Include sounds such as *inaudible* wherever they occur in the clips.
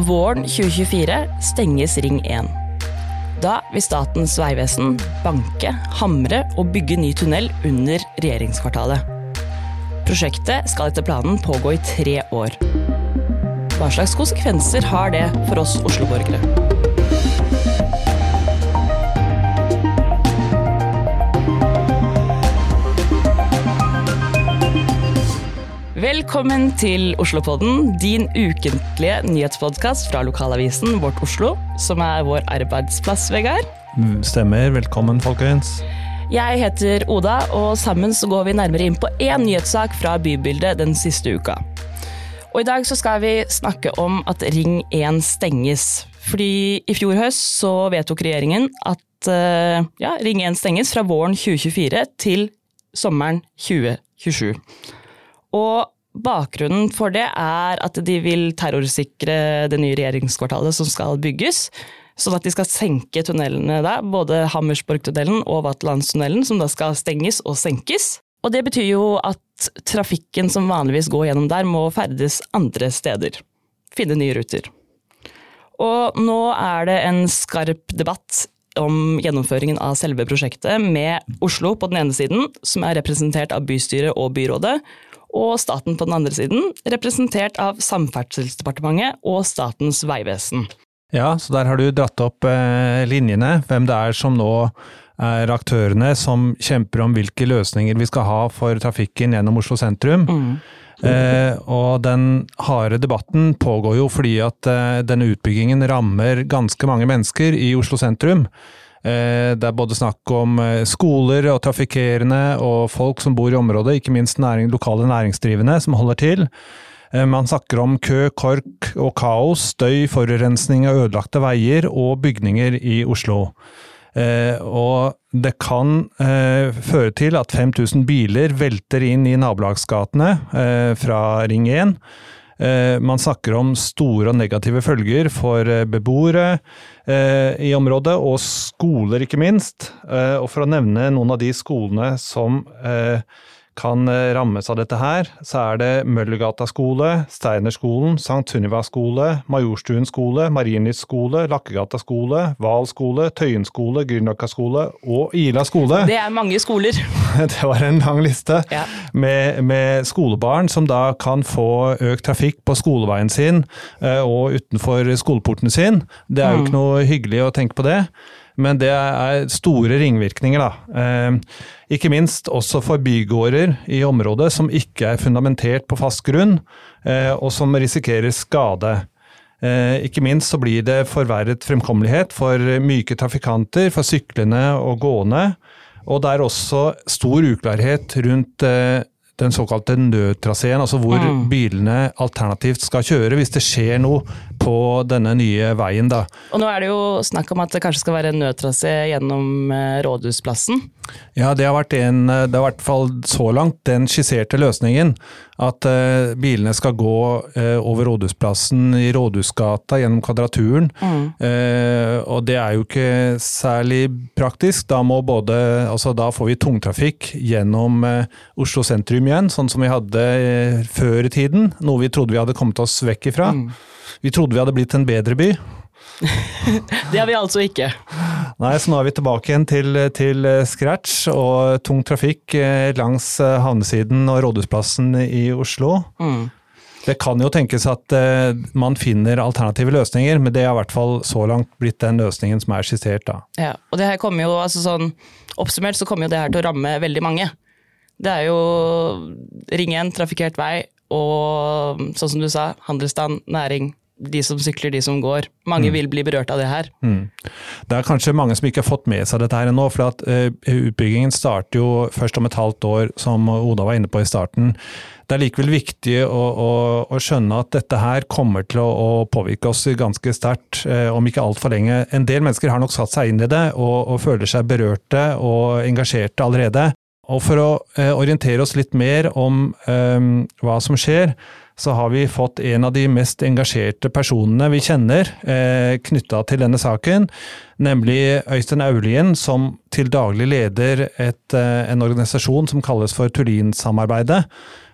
Våren 2024 stenges Ring 1. Da vil Statens vegvesen banke, hamre og bygge ny tunnel under regjeringskvartalet. Prosjektet skal etter planen pågå i tre år. Hva slags konsekvenser har det for oss Oslo-borgere? Velkommen til Oslopodden, din ukentlige nyhetspodkast fra lokalavisen Vårt Oslo, som er vår arbeidsplass, Vegard. Stemmer. Velkommen, folkens. Jeg heter Oda, og sammen så går vi nærmere inn på én nyhetssak fra bybildet den siste uka. Og i dag så skal vi snakke om at Ring 1 stenges. Fordi i fjor høst så vedtok regjeringen at eh, ja, Ring 1 stenges fra våren 2024 til sommeren 2027. Og bakgrunnen for det er at de vil terrorsikre det nye regjeringskvartalet som skal bygges. Sånn at de skal senke tunnelene der, både Hammersborgtunnelen og Vaterlandstunnelen, som da skal stenges og senkes. Og det betyr jo at trafikken som vanligvis går gjennom der, må ferdes andre steder. Finne nye ruter. Og nå er det en skarp debatt om gjennomføringen av selve prosjektet, med Oslo på den ene siden, som er representert av bystyret og byrådet, og staten på den andre siden, representert av Samferdselsdepartementet og Statens vegvesen. Ja, så der har du dratt opp eh, linjene, hvem det er som nå er aktørene som kjemper om hvilke løsninger vi skal ha for trafikken gjennom Oslo sentrum. Mm. Eh, og den harde debatten pågår jo fordi at eh, denne utbyggingen rammer ganske mange mennesker i Oslo sentrum. Eh, det er både snakk om eh, skoler og trafikkerende og folk som bor i området, ikke minst næring, lokale næringsdrivende som holder til. Eh, man snakker om kø, kork og kaos, støy, forurensning av ødelagte veier og bygninger i Oslo. Og det kan føre til at 5000 biler velter inn i nabolagsgatene fra Ring 1. Eh, man snakker om store og negative følger for beboere i området, og skoler ikke minst. Og for å nevne noen av de skolene som kan eh, rammes av dette her, så er det Møllergata skole, Steinerskolen, St. Sunniva skole, Majorstuen skole, Marienlyst skole, Lakkegata skole, Val skole, Tøyen skole, Grünerløkka skole og Ila skole. Det er mange skoler. *laughs* Det var en lang liste ja. med, med, skolebarn som da kan få økt trafikk på skoleveien sin eh, og utenfor skoleporten sin. Det er jo ikke mm. noe hyggelig å tenke på det men det er store ringvirkninger, da. Eh, ikke minst også for bygårder i området som ikke er fundamentert på fast grunn, eh, og som risikerer skade. Eh, ikke minst så blir det forverret fremkommelighet for myke trafikanter, for syklende og gående. Og det er også stor uklarhet rundt den såkalte nødtraseen, altså hvor mm. bilene alternativt skal kjøre hvis det skjer noe på denne nye veien. Da. Og Nå er det jo snakk om at det kanskje skal være en nødtrasé gjennom eh, Rådhusplassen? Ja, det har vært en, det har i hvert fall så langt den skisserte løsningen. At uh, bilene skal gå uh, over Rådhusplassen i Rådhusgata gjennom Kvadraturen. Mm. Uh, og det er jo ikke særlig praktisk. Da, må både, altså, da får vi tungtrafikk gjennom Oslo sentrum igjen, sånn som vi hadde før i tiden. Noe vi trodde vi hadde kommet oss vekk ifra. Mm. Vi trodde vi hadde blitt en bedre by. *laughs* det har vi altså ikke. Nei, så nå er vi tilbake igjen til, til scratch og tung trafikk eh, langs eh, havnesiden og Rådhusplassen i Oslo. Mm. Det kan jo tenkes at uh, man finner alternative løsninger, men det har i hvert fall så langt blitt den løsningen som er skissert. da. Ja, og det her kommer jo, altså sånn, Oppsummert så kommer jo det her til å ramme veldig mange. Det er jo Ring 1, trafikkert vei, og sånn som du sa, handelsstand, næring, de som sykler, de som går. Mange mm. vil bli berørt av det her. Mm. Det er kanskje mange som ikke har fått med seg dette her ennå. for at uh, Utbyggingen starter jo først om et halvt år, som Oda var inne på i starten. Det er likevel viktig å, å, å skjønne at dette her kommer til å, å påvirke oss ganske sterkt, uh, om ikke altfor lenge. En del mennesker har nok satt seg inn i det og, og føler seg berørte og engasjerte allerede. Og for å uh, orientere oss litt mer om hva som skjer, så har vi fått en av de mest engasjerte personene vi kjenner eh, knytta til denne saken, nemlig Øystein Aulien, som til daglig leder et, eh, en organisasjon som kalles for Turinsamarbeidet.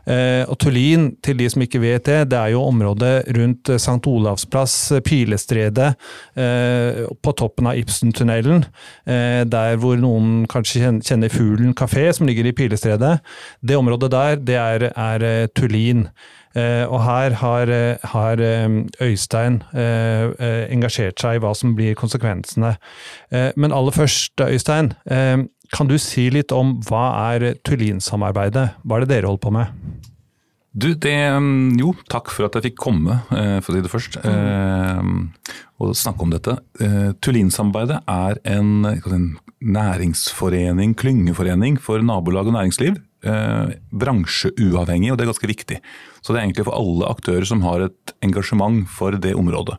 Eh, og Tullin, til de som ikke vet det, det er jo området rundt St. Olavs plass, Pilestredet, eh, på toppen av Ibsentunnelen. Eh, der hvor noen kanskje kjenner Fuglen kafé, som ligger i Pilestredet. Det området der, det er, er Tullin. Uh, og her har, har Øystein uh, uh, engasjert seg i hva som blir konsekvensene. men aller først, Øystein. Kan du si litt om hva er Tullin-samarbeidet? Hva er det dere holder på med? Du, det mm, Jo, takk for at jeg fikk komme, eh, for å si det først, eh, og snakke om dette. Eh, Tullin-samarbeidet er en, en, næringsforening, klyngeforening for nabolag og næringsliv. Bransjeuavhengig, og det er ganske viktig. Så det er egentlig for alle aktører som har et engasjement for det området.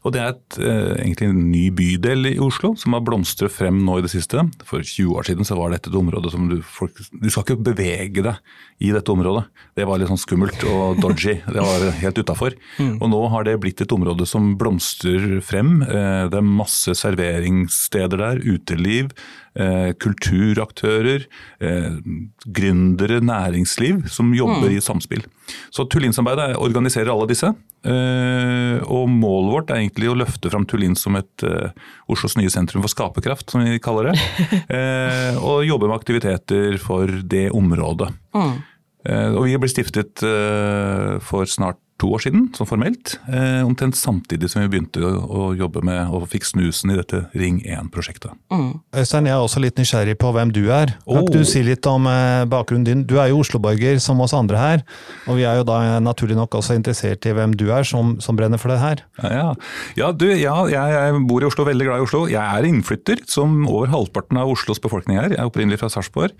Og Det er et, eh, egentlig en ny bydel i Oslo som har blomstret frem nå i det siste. For 20 år siden så var dette et område som du folk, Du skal ikke bevege deg i dette området. Det var litt sånn skummelt og dodgy. det var helt utafor. Mm. Og nå har det blitt et område som blomstrer frem. Eh, det er masse serveringssteder der, uteliv. Eh, kulturaktører, gründere, næringsliv som jobber mm. i samspill. Så Tullinsamarbeidet organiserer alle disse. Eh, og målet vårt er egentlig å løfte fram Tullin som et Oslos nye sentrum for skaperkraft, som vi kaller det. *laughs* og jobbe med aktiviteter for det området. Mm. Og vi ble stiftet for snart to år siden, sånn formelt. Eh, omtrent samtidig som vi begynte å, jobbe med og fikk snusen i dette Ring 1-prosjektet. Mm. Øystein, jeg er også litt nysgjerrig på hvem du er. Kan oh. du si litt om eh, bakgrunnen din? Du er jo Oslo-borger som oss andre her, og vi er jo da naturlig nok også interessert i hvem du er som, som brenner for det her. Ja, ja. ja du, ja, jeg, jeg, bor i Oslo, veldig glad i Oslo. Jeg er innflytter, som over halvparten av Oslos befolkning er. Jeg er opprinnelig fra Sarpsborg.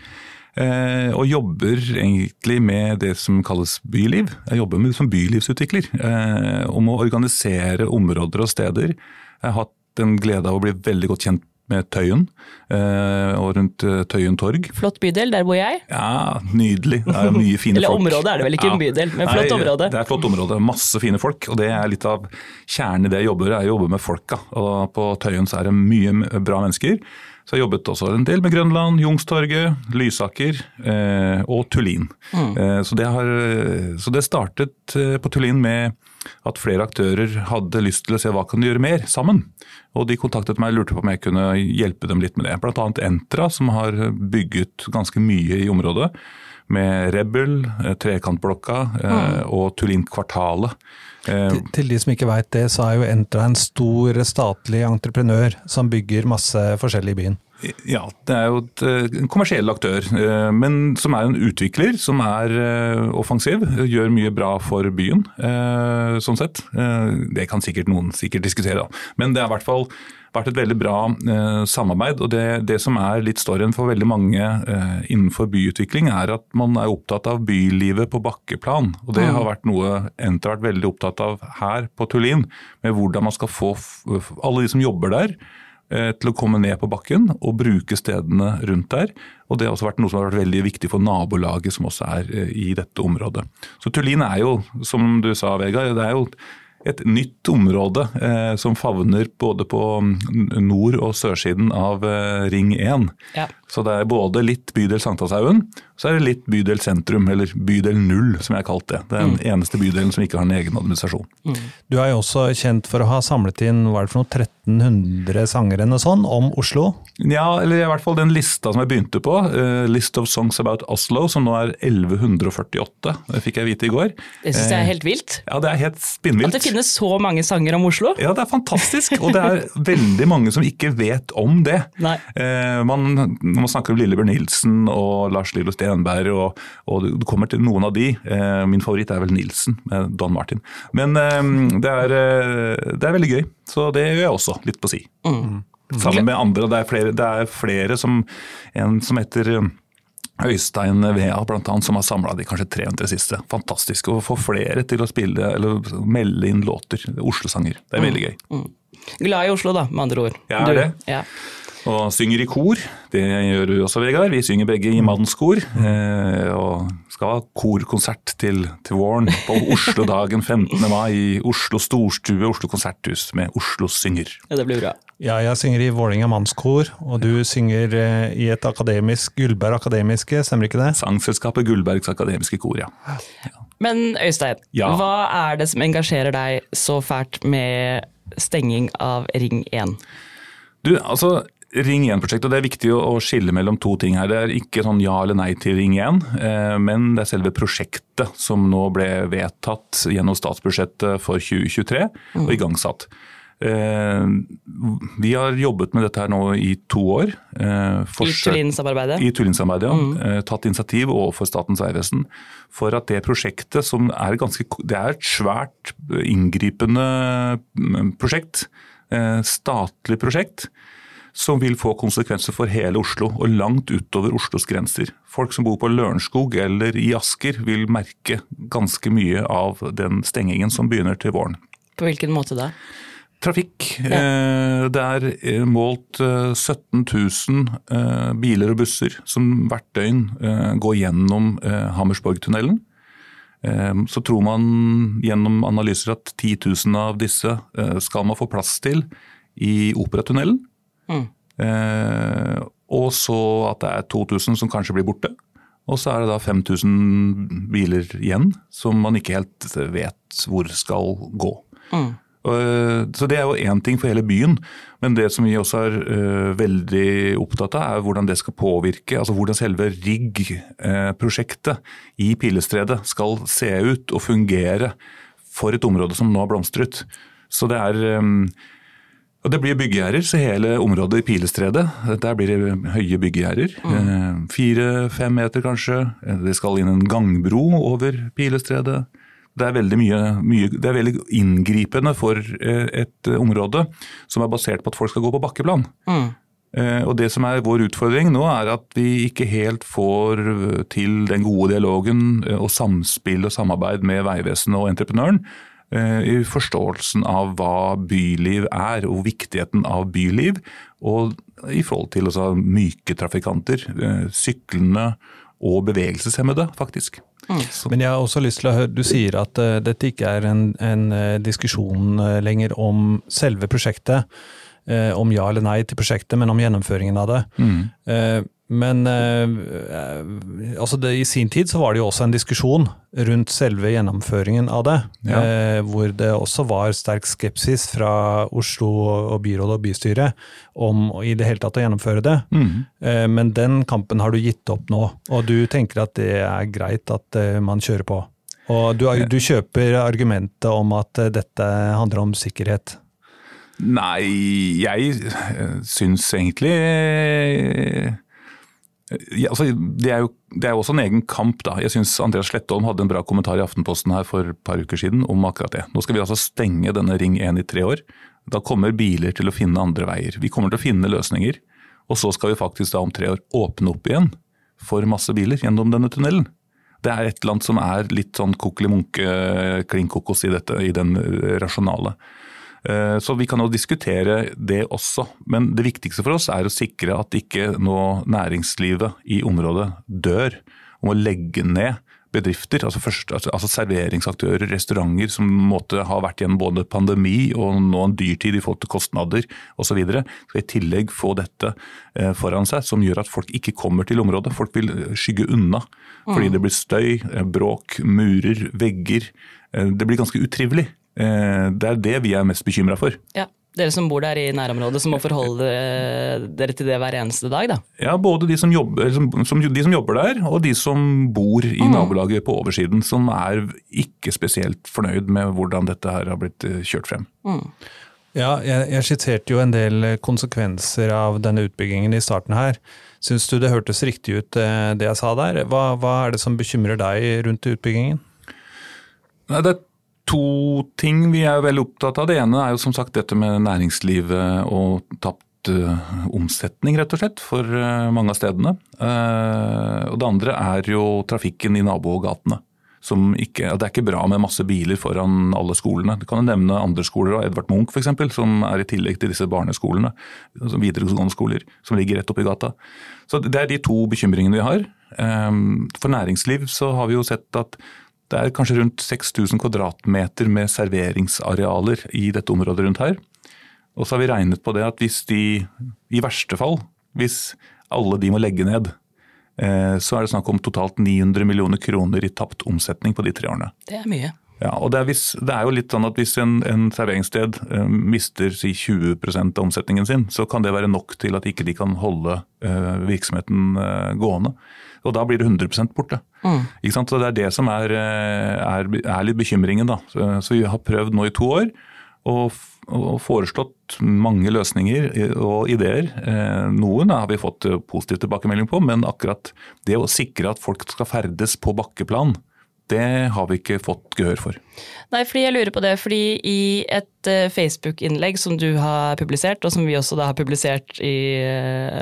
Eh, og jobber egentlig med det som kalles byliv. Jeg jobber med, som bylivsutvikler. Eh, om å organisere områder og steder. Jeg har hatt en glede av å bli veldig godt kjent med Tøyen eh, og rundt Tøyen torg. Flott bydel, der bor jeg. Ja, nydelig. Det er mye fine folk. Eller område er det vel ikke ja. en bydel, men flott Nei, område. Det er et flott område, masse fine folk. Og det er litt av kjernen i det jeg jobber, er å jobbe med folka. Og på Tøyen så er det mye bra mennesker. Så jeg jobbet også en del med Grønland, Jungstorget, Lysaker eh, og Tullin. Mm. Eh, så, det har, så, det startet eh, på Tullin med at flere aktører hadde lyst til å se hva kan de gjøre mer sammen. Og de kontaktet meg og lurte på om jeg kunne hjelpe dem litt med det. Bl.a. Entra, som har bygget ganske mye i området. Med Rebel, eh, Trekantblokka eh, mm. og Tullin Kvartalet. Eh, til, til, de som ikke veit det, så er jo Entra en stor statlig entreprenør som bygger masse forskjellig i byen. Ja, det er jo et, eh, en kommersiell aktør, eh, men som er en utvikler som er offensiv. Gjør mye bra for byen, sånn sett. Det kan sikkert noen sikkert diskutere, da. Men det er i hvert fall vært et veldig bra eh, samarbeid. og det, det, som er litt storyen for veldig mange eh, innenfor byutvikling, er at man er opptatt av bylivet på bakkeplan. og Det har mm. vært noe Enter har vært veldig opptatt av her på Tullin. Med hvordan man skal få alle de som jobber der eh, til å komme ned på bakken og bruke stedene rundt der. Og Det har også vært noe som har vært veldig viktig for nabolaget som også er eh, i dette området. Så Tullin er jo, som du sa Vegard, det er jo et nytt område eh, som favner både på nord- og sørsiden av eh, Ring 1. Ja. Så det er både litt bydel Sankthanshaugen, så er det litt bydel sentrum, eller bydel null som jeg har kalt det. Det er den mm. eneste bydelen som ikke har en egen administrasjon. Mm. Du er jo også kjent for å ha samlet inn hva er det for noe, 1300 sanger eller sånn om Oslo? Ja, eller i hvert fall den lista som jeg begynte på, uh, List of Songs About Oslo, som nå er 1148. Det fikk jeg vite i går. Det syns jeg er helt vilt. Uh, ja, det er helt spinnvilt. At det finnes så mange sanger om Oslo? Ja, det er fantastisk. Og det er *laughs* veldig mange som ikke vet om det. Nei. Uh, man når man snakker om Lillebjørn Nilsen og Lars Lillo Stenberg, og, og, du kommer til noen av de. Eh, min favoritt er vel Nilsen med Don Martin. Men eh, det, er, eh, det, er, veldig gøy, så det gjør jeg også, litt på si. Mm. Sammen med andre. Det er flere, det er flere som En som heter Øystein Vea annet, som har samla de kanskje 300 siste. Fantastisk å få flere til å spille eller melde inn låter. Oslo-sanger. Det er veldig gøy. Mm. Glad i Oslo, da, med andre ord. Jeg er det. Ja. Og synger i kor. Det gjør du også, Vegard. Vi synger begge i mannskor. Eh, og skal ha korkonsert til, til våren på Oslo-dagen 15. mai i Oslo Storstue, Oslo konserthus med Oslo synger. Ja, det blir bra. Ja, jeg synger i Vålerenga mannskor, og du synger eh, i et akademisk, Gullberg akademiske, stemmer ikke det? Sangselskapet Gullbergs akademiske kor, ja. Men Øystein, Ja. hva er det som engasjerer deg så fælt med stenging av Ring 1? Du, altså Ring 1-prosjektet, og det er viktig å skille mellom to ting her. Det er ikke sånn ja eller nei til Ring 1, eh, men det er selve prosjektet som nå ble vedtatt gjennom statsbudsjettet for 2023 og igangsatt. Eh, Vi har jobbet med dette her nå i to år. eh, I forsøk- Tullin-samarbeidet? i Tullinsamarbeidet, ja. Mm. Tatt initiativ overfor Statens vegvesen for at det prosjektet, som er ganske Det er et svært inngripende mm, prosjekt, statlig prosjekt, som vil få konsekvenser for hele Oslo og langt utover Oslos grenser. Folk som bor på Lørenskog eller i Asker vil merke ganske mye av den stengingen som begynner til våren. På hvilken måte da? Trafikk. Ja. Det er eh, målt eh, 17 000 eh, biler og busser som hvert døgn eh, går gjennom eh, Hammersborgtunnelen. Eh, Så tror man gjennom analyser at 10 000 av disse eh, skal man få plass til i Operatunnelen. Mm. Eh, Og så at det er 2000 som kanskje blir borte. Og så er det da 5000 biler igjen som man ikke helt vet hvor skal gå. Mm. Så Det er jo én ting for hele byen, men det som vi også er eh, veldig opptatt av, er hvordan det skal påvirke, altså hvordan selve RIGG-prosjektet i Pilestredet skal se ut og fungere for et område som nå har blomstret. Så det er eh, og Det blir byggegjerder, så hele området i Pilestredet, der blir det høye byggegjerder. Mm. Fire-fem meter kanskje. Eh, Det skal inn en gangbro over Pilestredet. Det er veldig mye, mye, det er veldig inngripende for eh, et eh, område som er basert på at folk skal gå på bakkeplan. Mm. Eh, Og Det som er vår utfordring nå, er at vi ikke helt får eh, til den gode dialogen eh, og samspill og samarbeid med Vegvesenet og entreprenøren eh, i forståelsen av hva byliv er, og viktigheten av byliv. Og i forhold til altså, myke trafikanter, eh, syklende og bevegelseshemmede, faktisk. Mm. Men jeg har også lyst til å høre, du sier at uh, dette ikke er en, en eh, diskusjon uh, lenger om selve prosjektet, uh, om ja eller nei til prosjektet, men om gjennomføringen av det. Eh, men eh, eh, altså det, i sin tid så var det jo også en diskusjon rundt selve gjennomføringen av det, Ja. eh, hvor det også var sterk skepsis fra Oslo og byrådet og bystyret om i det hele tatt å gjennomføre det. Mm. Eh, Men den kampen har du gitt opp nå, og du tenker at det er greit at eh, man kjører på. Og du, du kjøper argumentet om at eh, dette handler om sikkerhet. Nei, jeg syns egentlig ja, altså, det, er jo, det er jo også en egen kamp, da. Jeg syns Andreas Slettholm hadde en bra kommentar i Aftenposten her for et par uker siden om akkurat det. Nå skal vi altså stenge denne Ring 1 i tre år. Da kommer biler til å finne andre veier. Vi kommer til å finne løsninger. Og så skal vi faktisk da om tre år åpne opp igjen for masse biler gjennom denne tunnelen. Det er et eller annet som er litt sånn kokkeli-munke, klin kokos i i den eh, rasjonale. Eh, Så vi kan jo diskutere det også, men det viktigste for oss er å sikre at ikke nå næringslivet i området dør om å legge ned bedrifter, altså, først, altså, altså serveringsaktører, restauranter som måtte ha vært gjennom både pandemi og nå en dyrtid i forhold til kostnader osv. Skal i tillegg få dette eh, foran seg, som gjør at folk ikke kommer til området. Folk vil skygge unna fordi det blir støy, eh, bråk, murer, vegger. Eh, Det blir ganske utrivelig. Eh, Det er det vi er mest bekymra for. Ja, Dere som bor der i nærområdet, som må forholde eh, dere til det hver eneste dag, da. Ja, Både de som, jobber, som, som, de som jobber der, og de som bor i nabolaget på oversiden, som er ikke spesielt fornøyd med hvordan dette her har blitt eh, kjørt frem. Ja, jeg, jeg skisserte jo en del konsekvenser av denne utbyggingen i starten her. Syns du det hørtes riktig ut eh, det jeg sa der? Hva, hva er det som bekymrer deg rundt utbyggingen? Nei, det er to ting vi er veldig opptatt av. Det ene er jo som sagt dette med næringslivet og tapt eh, omsetning, rett og slett, for eh, mange av stedene. Eh, og det andre er jo trafikken i nabogatene. som ikke, Det er ikke bra med masse biler foran alle skolene. Du kan jo nevne andre skoler, Edvard Munch f.eks., som er i tillegg til disse barneskolene, altså videregående skoler, som ligger rett oppi gata. Så Det er de to bekymringene vi har. For næringsliv så har vi jo sett at det er kanskje rundt 6000 kvadratmeter med serveringsarealer i dette området rundt her. Og så har vi regnet på det at hvis de, i verste fall, hvis alle de må legge ned, eh, så er det snakk om totalt 900 millioner kroner i tapt omsetning på de tre årene. Det er mye. Ja, og det er, hvis, det er, jo litt sånn at Hvis en, en serveringssted eh, mister si 20% av omsetningen sin, så kan det være nok til at ikke de kan holde eh, virksomheten gående. Og da blir det 100% borte. Mm. Ikke sant? Så Det er det som er, eh, er, er litt bekymringen. da. Så, så, vi har prøvd nå i to år og, og foreslått mange løsninger og ideer. Eh, noen har vi fått positiv tilbakemelding på, men akkurat det å sikre at folk skal ferdes på bakkeplan, det har vi ikke fått gehør for. Nei, fordi jeg lurer på det, fordi i et Facebook-innlegg som du har publisert, og som vi også da har publisert i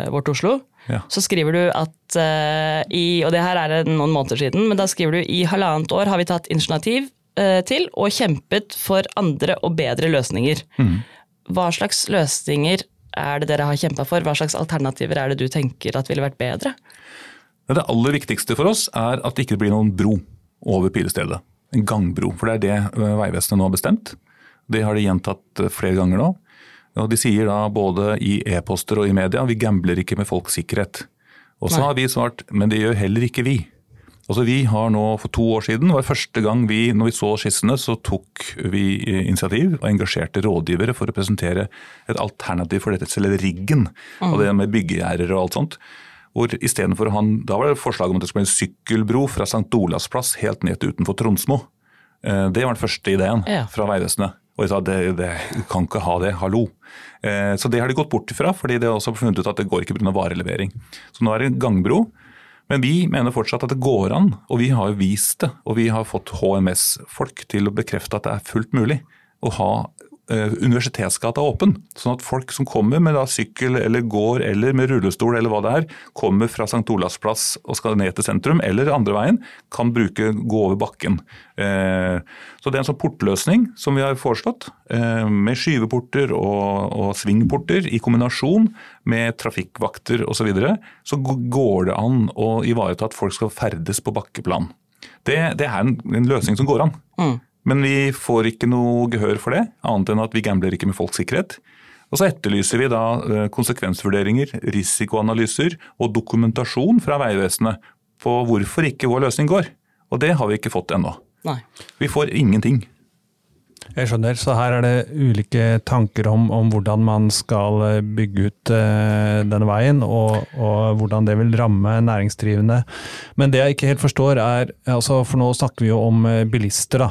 Vårt Oslo, ja. så skriver du at uh, i Og det her er noen måneder siden, men da skriver du i halvannet år har vi tatt initiativ til og kjempet for andre og bedre løsninger. Mm. Hva slags løsninger er det dere har kjempa for? Hva slags alternativer er det du tenker at ville vært bedre? Det aller viktigste for oss er at det ikke blir noen bro over pilestedet. En gangbro. For det er det eh, Vegvesenet nå har bestemt. Det har de gjentatt flere ganger nå. Og De sier da både i e-poster og i media vi gambler ikke med folks sikkerhet. Og så har vi svart men det gjør heller ikke vi. Altså Vi har nå for to år siden, var første gang vi når vi så skissene, så tok vi initiativ og engasjerte rådgivere for å presentere et alternativ for dette, selve riggen. Mm. Og det med byggegjerder og alt sånt hvor istedenfor han, Da var det forslag om at det skulle bli en sykkelbro fra St. Olavs plass helt ned til utenfor Tronsmo. Eh, det var den første ideen ja. fra Vegvesenet. Og de sa det, det kan ikke ha det, hallo. Eh, så det har de gått bort ifra, fordi de har også funnet ut at det går ikke pga. varelevering. Så nå er det gangbro. Men vi mener fortsatt at det går an, og vi har jo vist det. Og vi har fått HMS-folk til å bekrefte at det er fullt mulig å ha universitetsgata åpen. Sånn at folk som kommer med sykkel eller går eller med rullestol eller hva det er, kommer fra St. Olavs plass og skal ned til sentrum, eller andre veien, kan bruke gå over bakken. Eh, så det er en sånn portløsning som vi har foreslått, eh, med skyveporter og, og svingporter i kombinasjon med trafikkvakter osv. Så, videre, så går det an å ivareta at folk skal ferdes på bakkeplan. Det, det er en, en, løsning som går an. Mm. Men vi får ikke noe gehør for det, annet enn at vi gambler ikke med folks sikkerhet. Og så etterlyser vi da eh, konsekvensvurderinger, risikoanalyser og dokumentasjon fra Vegvesenet på hvorfor ikke vår løsning går. Og det har vi ikke fått ennå. Vi får ingenting. Jeg skjønner, så her er det ulike tanker om, om hvordan man skal eh, bygge ut uh, denne veien, og, og, hvordan det vil ramme næringsdrivende. Men det jeg ikke helt forstår er, altså for nå snakker vi jo om uh, bilister, da.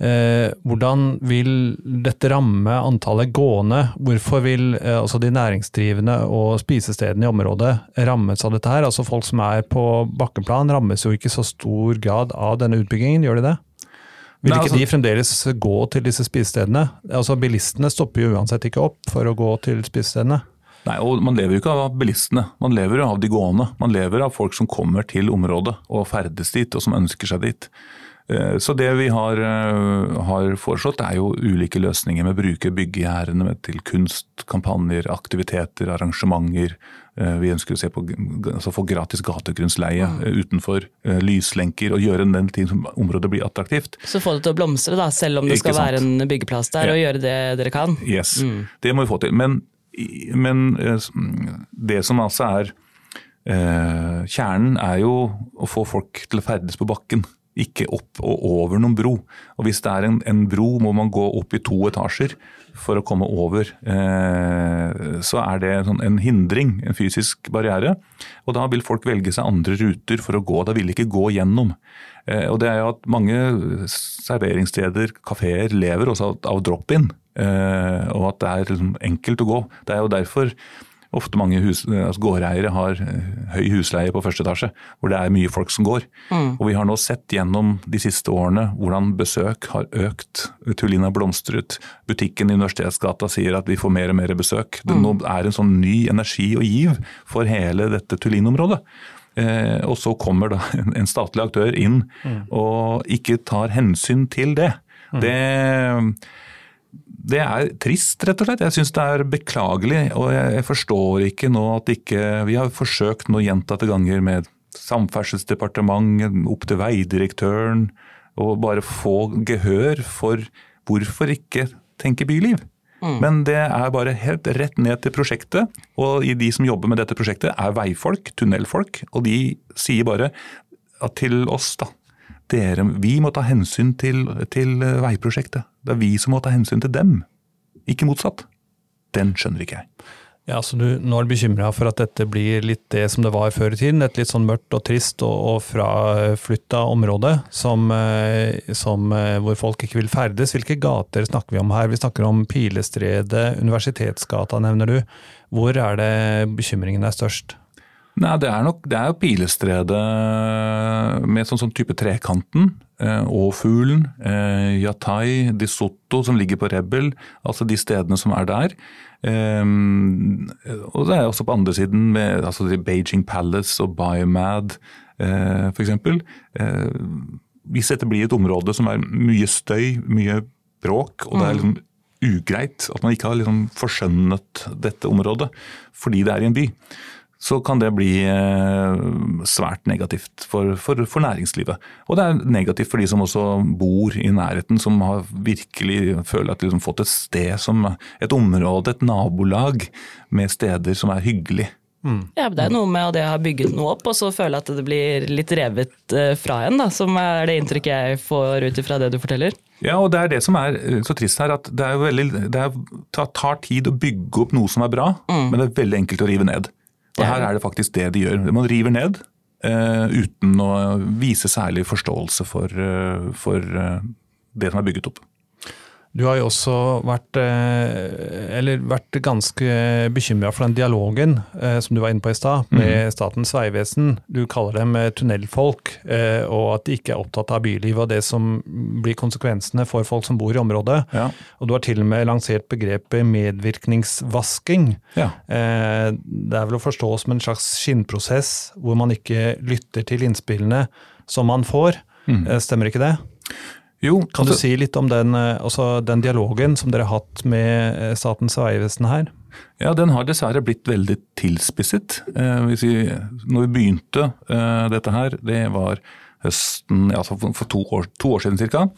Uh, hvordan vil dette ramme antallet gående? Hvorfor vil altså de næringsdrivende og spisestedene i området rammes av dette her? Altså folk som er på bakkeplan rammes jo ikke i så stor grad av denne utbyggingen, gjør de det? Vil ikke altså, de fremdeles gå til disse spisestedene? Altså Bilistene stopper jo uansett ikke opp for å gå til spisestedene. Nei, og Man lever jo ikke av bilistene, man lever jo av de gående. Man lever av folk som kommer til området og ferdes dit, og som ønsker seg dit. Eh, så det vi har, eh, har, foreslått er jo ulike løsninger med å bruke byggegjerdene til kunst, kampanjer, aktiviteter, arrangementer. Eh, vi ønsker å se på, altså få gratis gategrunnsleie mm. utenfor, lyslenker og gjøre den ting som området blir attraktivt. Så få det til å blomstre, da, selv om det skal være en byggeplass der, ja. og gjøre det dere kan? Yes, mm. det må vi få til. Men, men det som altså er Kjernen er jo å få folk til å ferdes på bakken ikke opp og over noen bro. Og Hvis det er en, en bro, må man gå opp i to etasjer for å komme over. Eh, så er det sånn en hindring, en fysisk barriere. Og da vil folk velge seg andre ruter for å gå. Da vil de ikke gå gjennom. Eh, og det er jo at mange serveringssteder, kafeer, lever også av drop-in. Eh, og at det er liksom enkelt å gå. Det er jo derfor ofte mange hus, altså gårdeiere har eh, høy husleie på første etasje, hvor det er mye folk som går. Mm. Og Vi har nå sett gjennom de siste årene hvordan besøk har økt. Tullina blomstret. Butikken i Universitetsgata sier at vi får mer og mer besøk. Det mm. er en sånn ny energi og giv for hele dette Tullin-området. Eh, og så kommer da *laughs* en statlig aktør inn og ikke tar hensyn til det. Det, det er trist, rett og slett. Jeg syns det er beklagelig. Og jeg forstår ikke nå at ikke Vi har forsøkt nå gjentatte ganger med Samferdselsdepartementet, opp til veidirektøren, og bare få gehør for hvorfor ikke tenke byliv. Mm. Men det er bare helt rett ned til prosjektet. Og de som jobber med dette prosjektet er veifolk, tunnelfolk. Og de sier bare til oss, da. Dere, vi må ta hensyn til, til veiprosjektet. Det er vi som må ta hensyn til dem, ikke motsatt. Den skjønner ikke jeg. Ja, så du, Nå er du bekymra for at dette blir litt det som det var før i tiden? Et litt sånn mørkt og trist og, og fraflytta område som, eh, som, eh, hvor folk ikke vil ferdes. Hvilke gater snakker vi om her? Vi snakker om Pilestredet, Universitetsgata nevner du. Hvor er det bekymringen er størst? Nei, Det er nok det er jo Pilestredet med sånn, sånn type Trekanten. Eh, Åfuglen, eh, Yatai, Di Sotto som ligger på Rebel. Altså de stedene som er der. Eh, og det er også på andre siden med altså Beijing Palace og Biomad eh, f.eks. Eh, hvis dette blir et område som er mye støy, mye bråk, og det er mm. liksom ugreit at man ikke har liksom forskjønnet dette området fordi det er i en by, så kan det bli eh, svært negativt for, for, for, næringslivet. Og det er negativt for de som også bor i nærheten, som har virkelig føler at de har liksom fått et sted som et område, et nabolag med steder som er hyggelig. Mm. Ja, Det er noe med det å ha bygget noe opp, og så føle at det blir litt revet eh, fra en, da, som er det inntrykket jeg får ut ifra det du forteller. Ja, og det er det som er eh, så trist her, at det, er veldig, det er, tar tid å bygge opp noe som er bra, mm. men det er veldig enkelt å rive ned. Og her er det faktisk det de gjør. Man river ned uh, uten å vise særlig forståelse for, uh, for uh, det som er bygget opp. Du har jo også vært, eh, vært ganske bekymra for den dialogen eh, som du var inne på i stad, med mm. Statens vegvesen. Du kaller dem eh, tunnelfolk, og at de ikke er opptatt av bylivet og det som blir konsekvensene for folk som bor i området. Ja. Og du har til og med lansert begrepet medvirkningsvasking. Ja. Det er vel å forstå som en slags skinnprosess hvor man ikke lytter til innspillene som man får. Mm. Stemmer ikke det? Jo, kan du altså- si litt om den, eh, altså den, dialogen som dere har hatt med eh, Statens vegvesen her? Ja, Den har dessverre blitt veldig tilspisset. Eh, vi, når vi begynte eh, dette her, det var høsten, altså for to år, to år siden ca.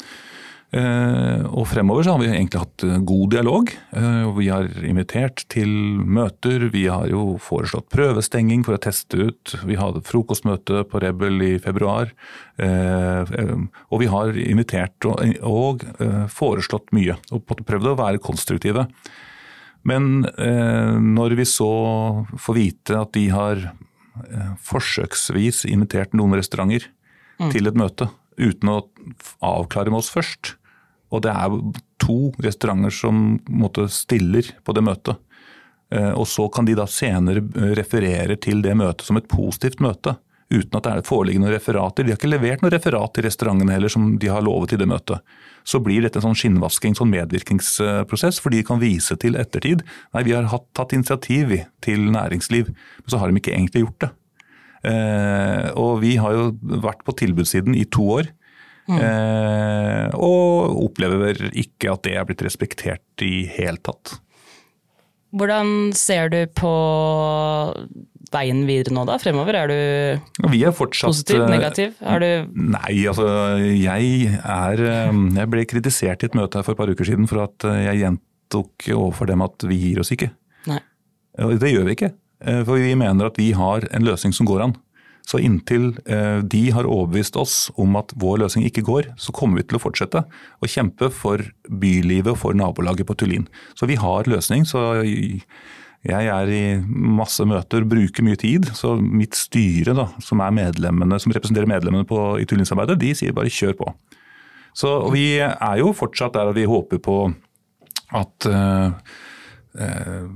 Eh, og fremover så har vi egentlig hatt eh, god dialog. Eh, vi har invitert til møter. Vi har jo foreslått prøvestenging for å teste ut. Vi hadde frokostmøte på Rebel i februar. Og vi har invitert og foreslått mye. Og prøvd å være konstruktive. Men når vi så får vite at de har forsøksvis invitert noen restauranter mm. til et møte uten å avklare med oss først, og det er to restauranter som måtte stiller på det møtet. Eh, og så kan de da senere referere til det møtet som et positivt møte. Uten at det foreligger noen referater. De har ikke levert noe referat til restaurantene heller, som de har lovet i det møtet. Så blir dette en sånn skinnvasking, sånn medvirkningsprosess, for de kan vise til ettertid. Nei, vi har hatt, tatt initiativ til næringsliv, men så har de ikke egentlig gjort det. Eh, og vi har jo vært på tilbudssiden i to år. Mm. Eh, og opplever ikke at det er blitt respektert i helt tatt. Hvordan ser du på veien videre nå da, fremover? Er du Vi er fortsatt, positiv, negativ? Er du Nei, altså jeg er eh, Jeg ble kritisert i et møte her for et par uker siden for at eh, jeg gjentok overfor dem at vi gir oss ikke. Nei. Det gjør vi ikke. Eh, for vi mener at vi har en løsning som går an. Så inntil eh, de har overbevist oss om at vår løsning ikke går, så kommer vi til å fortsette å kjempe for bylivet og for nabolaget på Tullin. Så vi har løsning. så jeg er i masse møter, bruker mye tid. Så mitt styre, da, som, som representerer medlemmene på, i Tullinsarbeidet, de sier bare kjør på. Så vi er jo fortsatt der vi håper på at uh, uh,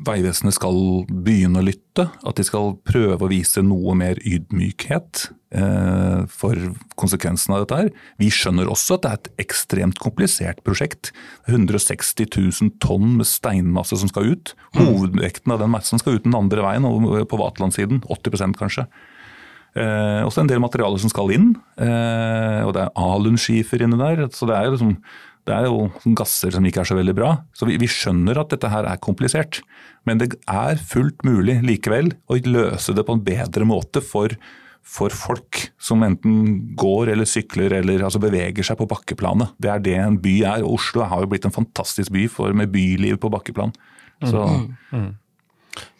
Vegvesenet skal begynne å lytte, at de skal prøve å vise noe mer ydmykhet eh, for konsekvensene av dette. her. Vi skjønner også at det er et ekstremt komplisert prosjekt. 160 000 tonn med steinmasse som skal ut. Hovedvekten av den massen skal ut den andre veien, på Vaterlandssiden. 80% kanskje. Eh, også en del materialer som skal inn. Eh, og det er alunskifer inni der. så det er liksom det er jo gasser som ikke er så veldig bra. Så vi, vi, skjønner at dette her er komplisert. Men det er fullt mulig likevel å løse det på en bedre måte for, for folk som enten går eller sykler eller altså beveger seg på bakkeplanet. Det er det en by er. Oslo har jo blitt en fantastisk by for, med byliv på bakkeplan. Så, mm. Mm.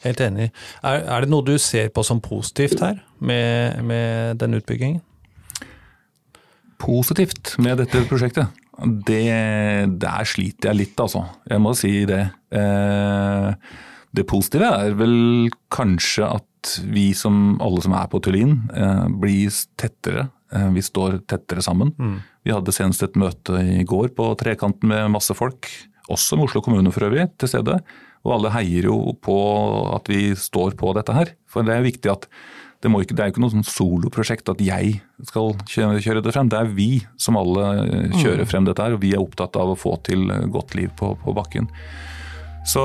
Helt enig. Er, er, det noe du ser på som positivt her med, med den utbyggingen? Positivt med dette prosjektet? Det, der sliter jeg litt, altså. Jeg må si det. Eh, det positive er vel kanskje at vi som alle som er på Tullin, eh, blir tettere. Eh, vi står tettere sammen. Mm. Vi hadde senest et møte i går på Trekanten med masse folk, også med Oslo kommune for øvrig, til stede. Og alle heier jo på at vi står på dette her. For det er viktig at det, ikke, det er jo ikke noe sånn soloprosjekt at jeg skal kjøre det frem. Det er vi som alle eh, kjører mm. frem dette her, og vi er opptatt av å få til eh, godt liv på, på bakken. Så,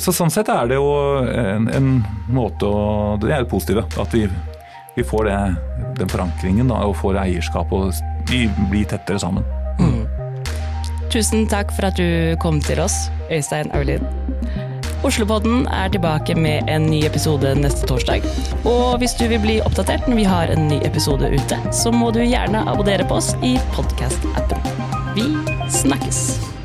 så, sånn sett er det jo en, en måte å Det er det positive. At vi, vi får det, den forankringen da, og får eierskap og vi blir tettere sammen. Mm. Tusen takk for at du kom til oss, Øystein Aulid. Oslopodden er tilbake med en ny episode neste torsdag. Og hvis du vil bli oppdatert når vi har en ny episode ute, så må du gjerne abonnere på oss i podkast-appen. Vi snakkes!